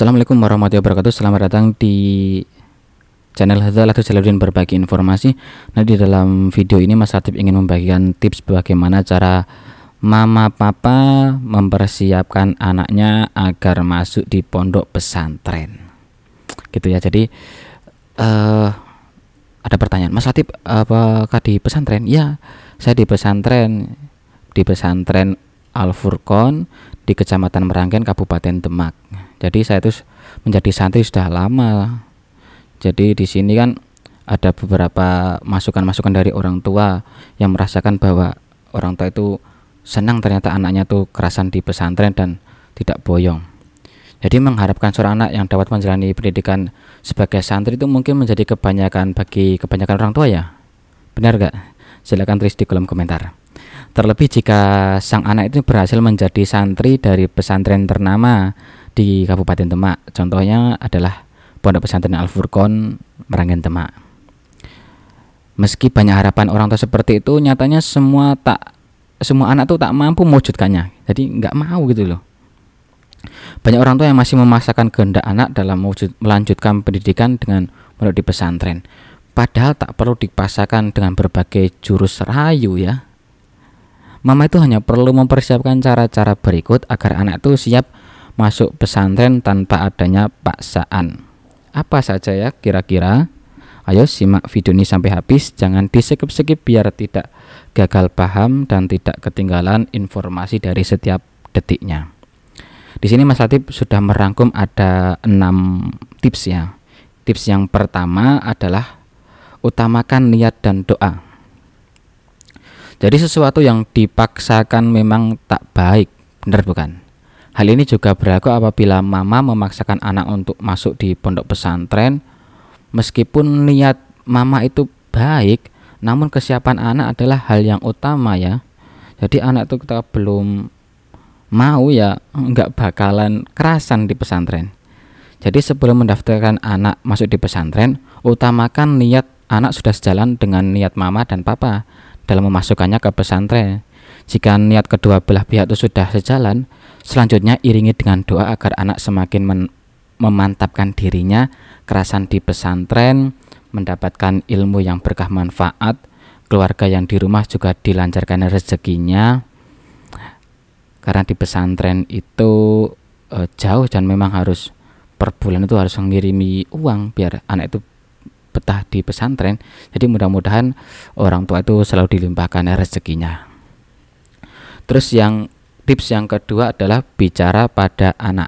Assalamualaikum warahmatullahi wabarakatuh. Selamat datang di channel Hadal atau Jalaluddin berbagi informasi. Nah, di dalam video ini Mas Latif ingin membagikan tips bagaimana cara mama papa mempersiapkan anaknya agar masuk di pondok pesantren. Gitu ya. Jadi uh, ada pertanyaan, Mas Latif apakah di pesantren? Ya, saya di pesantren di pesantren Al Furqon di Kecamatan Meranggen Kabupaten Demak jadi saya itu menjadi santri sudah lama. Jadi di sini kan ada beberapa masukan-masukan dari orang tua yang merasakan bahwa orang tua itu senang ternyata anaknya tuh kerasan di pesantren dan tidak boyong. Jadi mengharapkan seorang anak yang dapat menjalani pendidikan sebagai santri itu mungkin menjadi kebanyakan bagi kebanyakan orang tua ya. Benar gak? silakan tulis di kolom komentar. Terlebih jika sang anak itu berhasil menjadi santri dari pesantren ternama di Kabupaten Demak. Contohnya adalah Pondok Pesantren Al Furqon Meranggen Demak. Meski banyak harapan orang tua seperti itu, nyatanya semua tak semua anak tuh tak mampu mewujudkannya. Jadi nggak mau gitu loh. Banyak orang tua yang masih memaksakan kehendak anak dalam mewujud, melanjutkan pendidikan dengan menurut di pesantren. Padahal tak perlu dipaksakan dengan berbagai jurus rayu ya. Mama itu hanya perlu mempersiapkan cara-cara berikut agar anak itu siap masuk pesantren tanpa adanya paksaan. Apa saja ya kira-kira? Ayo simak video ini sampai habis, jangan di-skip-skip biar tidak gagal paham dan tidak ketinggalan informasi dari setiap detiknya. Di sini Mas Latif sudah merangkum ada enam tips ya. Tips yang pertama adalah utamakan niat dan doa. Jadi sesuatu yang dipaksakan memang tak baik, benar bukan? Hal ini juga berlaku apabila mama memaksakan anak untuk masuk di pondok pesantren. Meskipun niat mama itu baik, namun kesiapan anak adalah hal yang utama ya. Jadi anak itu kita belum mau ya nggak bakalan kerasan di pesantren. Jadi sebelum mendaftarkan anak masuk di pesantren, utamakan niat anak sudah sejalan dengan niat mama dan papa dalam memasukkannya ke pesantren. Jika niat kedua belah pihak itu sudah sejalan, selanjutnya iringi dengan doa agar anak semakin memantapkan dirinya kerasan di pesantren, mendapatkan ilmu yang berkah manfaat, keluarga yang di rumah juga dilancarkan rezekinya. Karena di pesantren itu e, jauh dan memang harus per bulan itu harus mengirimi uang biar anak itu betah di pesantren. Jadi mudah-mudahan orang tua itu selalu dilimpahkan rezekinya. Terus yang tips yang kedua adalah bicara pada anak.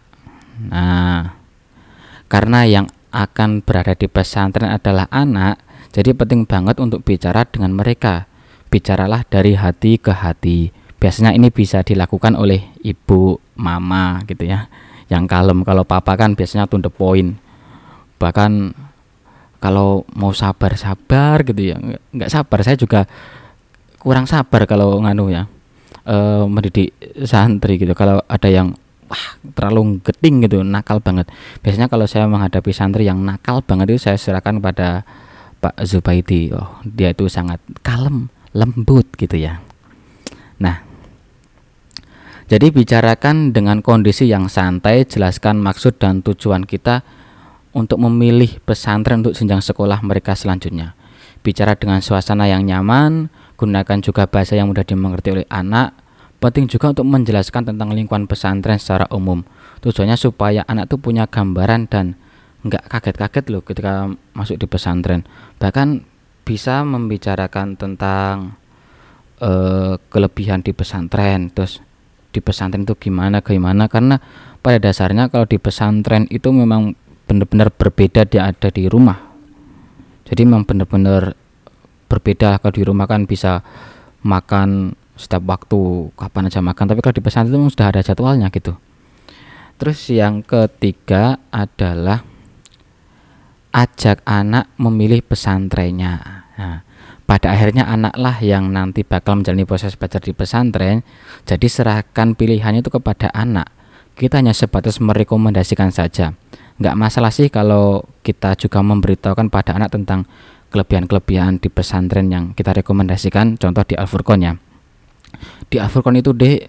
Nah, karena yang akan berada di pesantren adalah anak, jadi penting banget untuk bicara dengan mereka. Bicaralah dari hati ke hati. Biasanya ini bisa dilakukan oleh ibu, mama gitu ya. Yang kalem kalau papa kan biasanya to the. Bahkan kalau mau sabar-sabar gitu ya. Nggak sabar, saya juga kurang sabar kalau nganu ya uh, mendidik santri gitu. Kalau ada yang wah terlalu geting gitu nakal banget. Biasanya kalau saya menghadapi santri yang nakal banget itu saya serahkan pada Pak Zubaidi. Oh dia itu sangat kalem lembut gitu ya. Nah jadi bicarakan dengan kondisi yang santai jelaskan maksud dan tujuan kita untuk memilih pesantren untuk jenjang sekolah mereka selanjutnya. Bicara dengan suasana yang nyaman gunakan juga bahasa yang mudah dimengerti oleh anak. Penting juga untuk menjelaskan tentang lingkungan pesantren secara umum. Tujuannya supaya anak itu punya gambaran dan nggak kaget-kaget loh ketika masuk di pesantren. Bahkan bisa membicarakan tentang uh, kelebihan di pesantren, terus di pesantren itu gimana gimana karena pada dasarnya kalau di pesantren itu memang benar-benar berbeda dia ada di rumah. Jadi memang benar-benar berbeda. Kalau di rumah kan bisa makan setiap waktu kapan aja makan. Tapi kalau di pesantren itu sudah ada jadwalnya gitu. Terus yang ketiga adalah ajak anak memilih pesantrennya. Nah, pada akhirnya anaklah yang nanti bakal menjalani proses belajar di pesantren. Jadi serahkan pilihannya itu kepada anak. Kita hanya sebatas merekomendasikan saja. Nggak masalah sih kalau kita juga memberitahukan pada anak tentang kelebihan-kelebihan di pesantren yang kita rekomendasikan contoh di Al-Furqon ya. Di Al-Furqon itu deh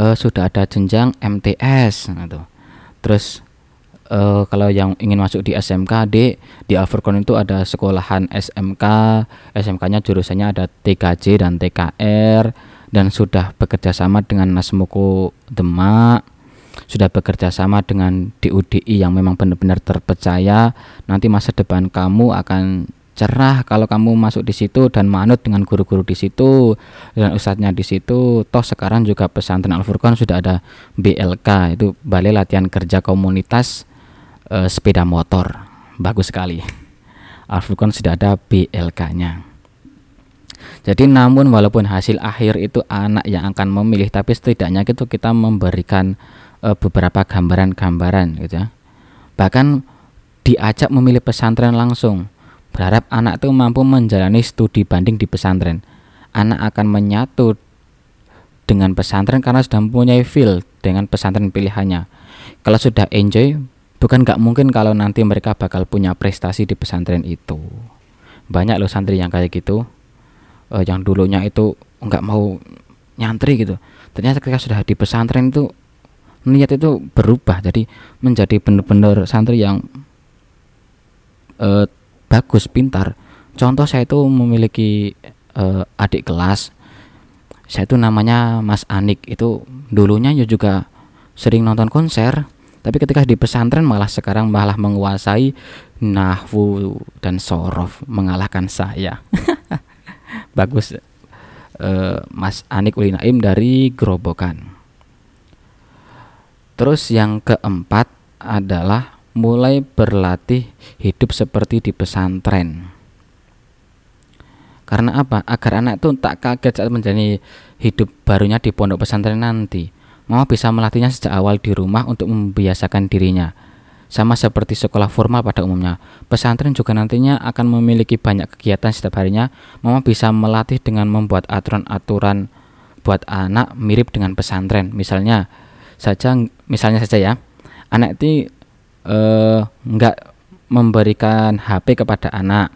uh, sudah ada jenjang MTS gitu. terus uh, kalau yang ingin masuk di SMK D di Alfurqon itu ada sekolahan SMK SMK-nya jurusannya ada TKJ dan TKR dan sudah bekerja sama dengan Nasmoko Demak sudah bekerja sama dengan DUDI yang memang benar-benar terpercaya. Nanti masa depan kamu akan cerah kalau kamu masuk di situ dan manut dengan guru-guru di situ dan ustadznya di situ. Toh sekarang juga pesantren Al Furqan sudah ada BLK itu Balai Latihan Kerja Komunitas e, Sepeda Motor. Bagus sekali. Al Furqan sudah ada BLK-nya jadi namun walaupun hasil akhir itu anak yang akan memilih tapi setidaknya itu kita memberikan e, beberapa gambaran-gambaran gitu ya. Bahkan diajak memilih pesantren langsung Berharap anak itu mampu menjalani studi banding di pesantren. Anak akan menyatu dengan pesantren karena sudah mempunyai feel dengan pesantren pilihannya. Kalau sudah enjoy, bukan gak mungkin kalau nanti mereka bakal punya prestasi di pesantren itu. Banyak loh santri yang kayak gitu, uh, yang dulunya itu nggak mau nyantri gitu. Ternyata ketika sudah di pesantren itu niat itu berubah jadi menjadi benar-benar santri yang uh, bagus pintar. Contoh saya itu memiliki uh, adik kelas. Saya itu namanya Mas Anik. Itu dulunya juga sering nonton konser. Tapi ketika di pesantren malah sekarang malah menguasai nahwu dan sorof mengalahkan saya. Bagus uh, Mas Anik Ulinaim dari Gerobokan terus yang keempat adalah mulai berlatih hidup seperti di pesantren. Karena apa? Agar anak itu tak kaget saat menjalani hidup barunya di pondok pesantren nanti. Mama bisa melatihnya sejak awal di rumah untuk membiasakan dirinya. Sama seperti sekolah formal pada umumnya, pesantren juga nantinya akan memiliki banyak kegiatan setiap harinya. Mama bisa melatih dengan membuat aturan-aturan buat anak mirip dengan pesantren. Misalnya saja, misalnya saja ya, anak itu eh, nggak memberikan HP kepada anak,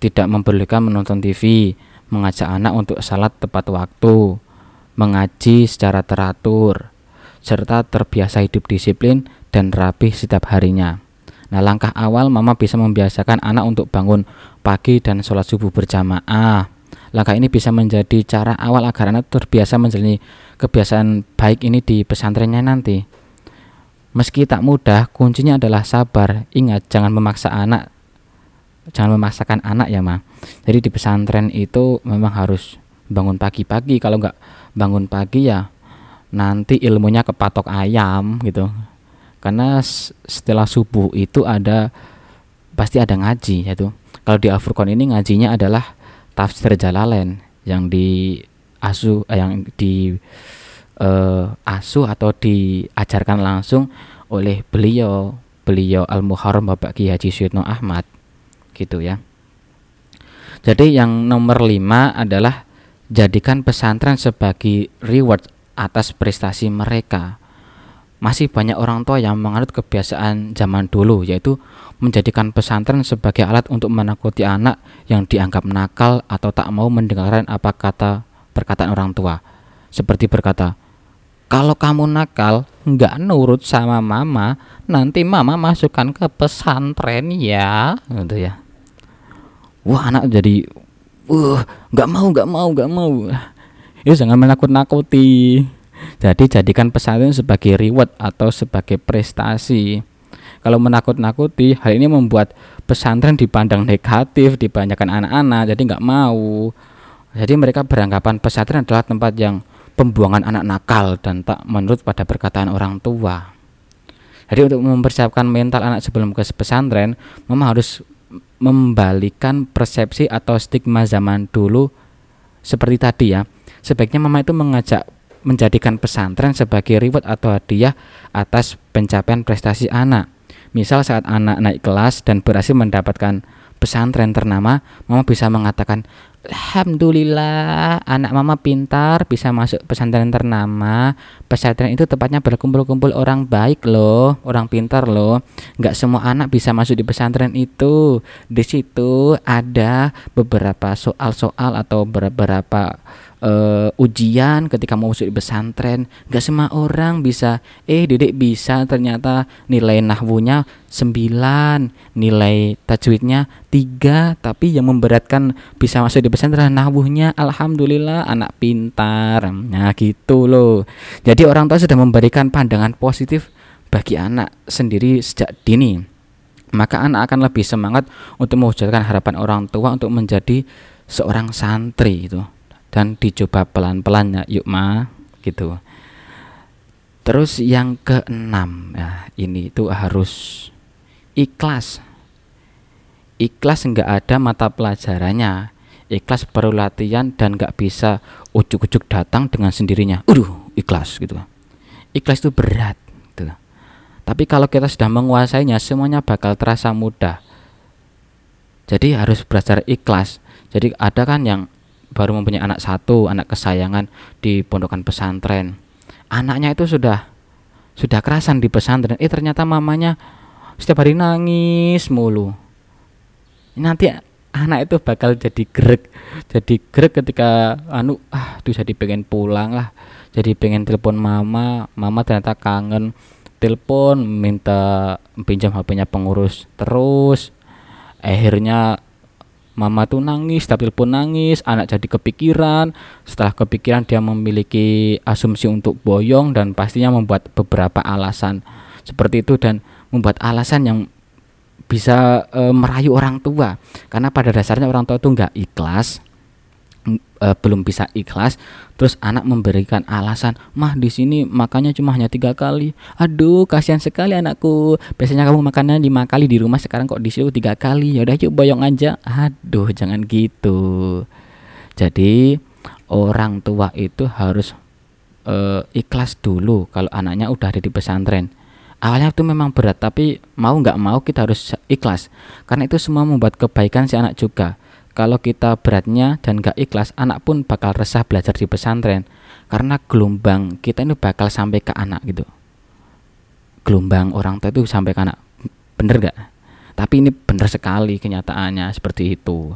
tidak memperbolehkan menonton TV, mengajak anak untuk salat tepat waktu, mengaji secara teratur, serta terbiasa hidup disiplin dan rapi setiap harinya. Nah, langkah awal mama bisa membiasakan anak untuk bangun pagi dan sholat subuh berjamaah. Langkah ini bisa menjadi cara awal agar anak terbiasa menjalani kebiasaan baik ini di pesantrennya nanti. Meski tak mudah, kuncinya adalah sabar. Ingat, jangan memaksa anak. Jangan memaksakan anak ya, Ma. Jadi di pesantren itu memang harus bangun pagi-pagi. Kalau nggak bangun pagi ya nanti ilmunya kepatok ayam gitu. Karena setelah subuh itu ada pasti ada ngaji yaitu. Kalau di Al-Furqan ini ngajinya adalah tafsir Jalalain yang di asu eh, yang di uh, asuh atau diajarkan langsung oleh beliau beliau Al Muharram Bapak Ki Haji Suyitno Ahmad gitu ya. Jadi yang nomor lima adalah jadikan pesantren sebagai reward atas prestasi mereka. Masih banyak orang tua yang menganut kebiasaan zaman dulu yaitu menjadikan pesantren sebagai alat untuk menakuti anak yang dianggap nakal atau tak mau mendengarkan apa kata perkataan orang tua. Seperti berkata, kalau kamu nakal, nggak nurut sama mama, nanti mama masukkan ke pesantren ya, gitu ya. Wah anak jadi, wah nggak mau, nggak mau, nggak mau. Itu jangan menakut-nakuti. Jadi jadikan pesantren sebagai reward atau sebagai prestasi. Kalau menakut-nakuti, hal ini membuat pesantren dipandang negatif, dibanyakan anak-anak, jadi nggak mau. Jadi mereka beranggapan pesantren adalah tempat yang pembuangan anak nakal dan tak menurut pada perkataan orang tua. Jadi untuk mempersiapkan mental anak sebelum ke pesantren, mama harus membalikan persepsi atau stigma zaman dulu seperti tadi ya. Sebaiknya mama itu mengajak menjadikan pesantren sebagai reward atau hadiah atas pencapaian prestasi anak. Misal saat anak naik kelas dan berhasil mendapatkan pesantren ternama, mama bisa mengatakan, Alhamdulillah anak mama pintar bisa masuk pesantren ternama. Pesantren itu tepatnya berkumpul-kumpul orang baik loh orang pintar loh. Nggak semua anak bisa masuk di pesantren itu. Di situ ada beberapa soal-soal atau beberapa uh, ujian ketika mau masuk di pesantren gak semua orang bisa. Eh dedek bisa ternyata nilai nahwunya 9 nilai tajwidnya 3 tapi yang memberatkan bisa masuk di pesantren nahwunya. Alhamdulillah anak pintar. Nah gitu loh. Jadi orang tua sudah memberikan pandangan positif bagi anak sendiri sejak dini. Maka anak akan lebih semangat untuk mewujudkan harapan orang tua untuk menjadi seorang santri itu dan dicoba pelan-pelan ya yuk ma gitu. Terus yang keenam ya ini itu harus ikhlas. Ikhlas nggak ada mata pelajarannya. Ikhlas perlu latihan dan nggak bisa ujuk-ujuk datang dengan sendirinya. Udah ikhlas gitu. Ikhlas itu berat gitu. tapi kalau kita sudah menguasainya semuanya bakal terasa mudah. Jadi harus belajar ikhlas. Jadi ada kan yang baru mempunyai anak satu, anak kesayangan di pondokan pesantren. Anaknya itu sudah sudah kerasan di pesantren. Eh ternyata mamanya setiap hari nangis mulu. Nanti anak itu bakal jadi grek, jadi grek ketika anu ah tuh jadi pengen pulang lah. Jadi pengen telepon mama, mama ternyata kangen telepon minta pinjam HP-nya pengurus terus akhirnya Mama tuh nangis, tapi pun nangis, anak jadi kepikiran. Setelah kepikiran dia memiliki asumsi untuk boyong dan pastinya membuat beberapa alasan seperti itu dan membuat alasan yang bisa e, merayu orang tua. Karena pada dasarnya orang tua itu nggak ikhlas e, belum bisa ikhlas terus anak memberikan alasan mah di sini makannya cuma hanya tiga kali. Aduh kasihan sekali anakku. Biasanya kamu makannya lima kali di rumah sekarang kok di sini tiga kali. Ya udah yuk boyong aja. Aduh jangan gitu. Jadi orang tua itu harus e, ikhlas dulu kalau anaknya udah ada di pesantren. Awalnya itu memang berat tapi mau nggak mau kita harus ikhlas. Karena itu semua membuat kebaikan si anak juga kalau kita beratnya dan gak ikhlas, anak pun bakal resah belajar di pesantren karena gelombang kita ini bakal sampai ke anak gitu. Gelombang orang tua itu sampai ke anak, bener gak? Tapi ini bener sekali kenyataannya seperti itu.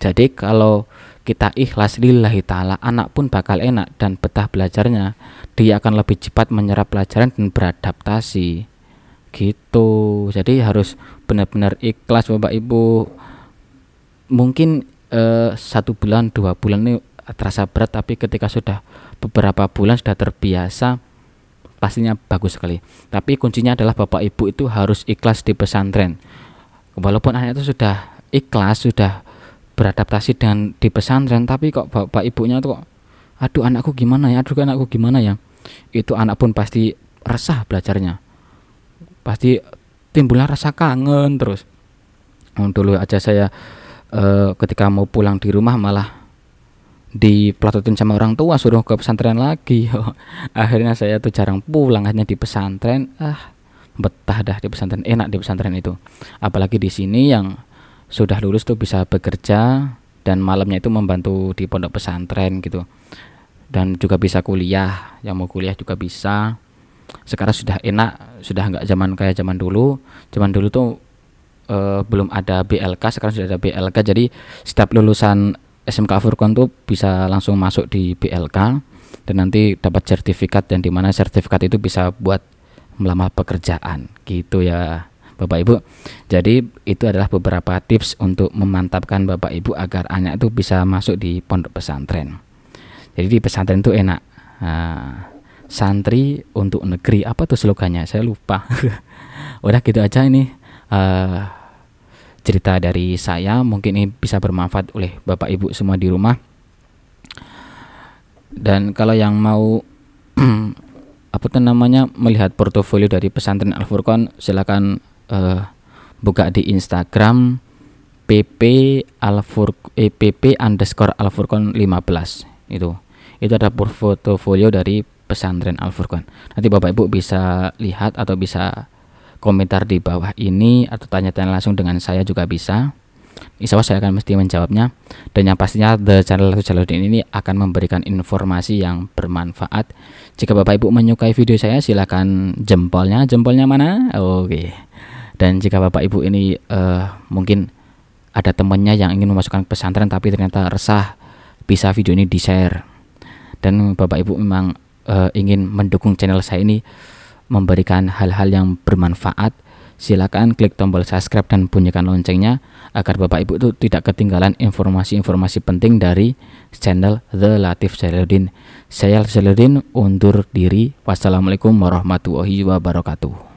Jadi kalau kita ikhlas lillahi ta'ala anak pun bakal enak dan betah belajarnya dia akan lebih cepat menyerap pelajaran dan beradaptasi gitu jadi harus benar-benar ikhlas bapak ibu mungkin uh, satu bulan dua bulan ini terasa berat tapi ketika sudah beberapa bulan sudah terbiasa pastinya bagus sekali. Tapi kuncinya adalah bapak ibu itu harus ikhlas di pesantren. Walaupun anak itu sudah ikhlas sudah beradaptasi dengan di pesantren tapi kok bapak ibunya tuh kok aduh anakku gimana ya? Aduh anakku gimana ya? Itu anak pun pasti resah belajarnya. Pasti timbulnya rasa kangen terus. Dulu aja saya uh, ketika mau pulang di rumah malah dipelatotin sama orang tua suruh ke pesantren lagi. Akhirnya saya tuh jarang pulang hanya di pesantren. Ah betah dah di pesantren enak di pesantren itu. Apalagi di sini yang sudah lulus tuh bisa bekerja dan malamnya itu membantu di pondok pesantren gitu. Dan juga bisa kuliah yang mau kuliah juga bisa. Sekarang sudah enak sudah nggak zaman kayak zaman dulu. Zaman dulu tuh uh, belum ada BLK sekarang sudah ada BLK jadi setiap lulusan SMK Furkon tuh bisa langsung masuk di BLK dan nanti dapat sertifikat dan di mana sertifikat itu bisa buat melamar pekerjaan. Gitu ya Bapak Ibu. Jadi itu adalah beberapa tips untuk memantapkan Bapak Ibu agar anak itu bisa masuk di pondok pesantren. Jadi di pesantren itu enak. Nah, santri untuk negeri apa tuh slogannya? Saya lupa. Udah gitu aja ini uh, cerita dari saya mungkin ini bisa bermanfaat oleh Bapak Ibu semua di rumah. Dan kalau yang mau apa tuh namanya melihat portofolio dari pesantren Al Furqan silakan uh, buka di Instagram pp alfur eh, underscore Al Furqan 15 itu. Itu ada portofolio dari pesantren Al Furqan. Nanti Bapak Ibu bisa lihat atau bisa komentar di bawah ini atau tanya-tanya langsung dengan saya juga bisa. insya Allah saya akan mesti menjawabnya. Dan yang pastinya The Channel Jaludin ini akan memberikan informasi yang bermanfaat. Jika Bapak Ibu menyukai video saya silahkan jempolnya. Jempolnya mana? Oke. Dan jika Bapak Ibu ini uh, mungkin ada temannya yang ingin memasukkan pesantren tapi ternyata resah bisa video ini di share dan Bapak Ibu memang uh, ingin mendukung channel saya ini memberikan hal-hal yang bermanfaat silakan klik tombol subscribe dan bunyikan loncengnya agar Bapak Ibu itu tidak ketinggalan informasi-informasi penting dari channel The Latif Jaludin. Saya Jaludin undur diri. Wassalamualaikum warahmatullahi wabarakatuh.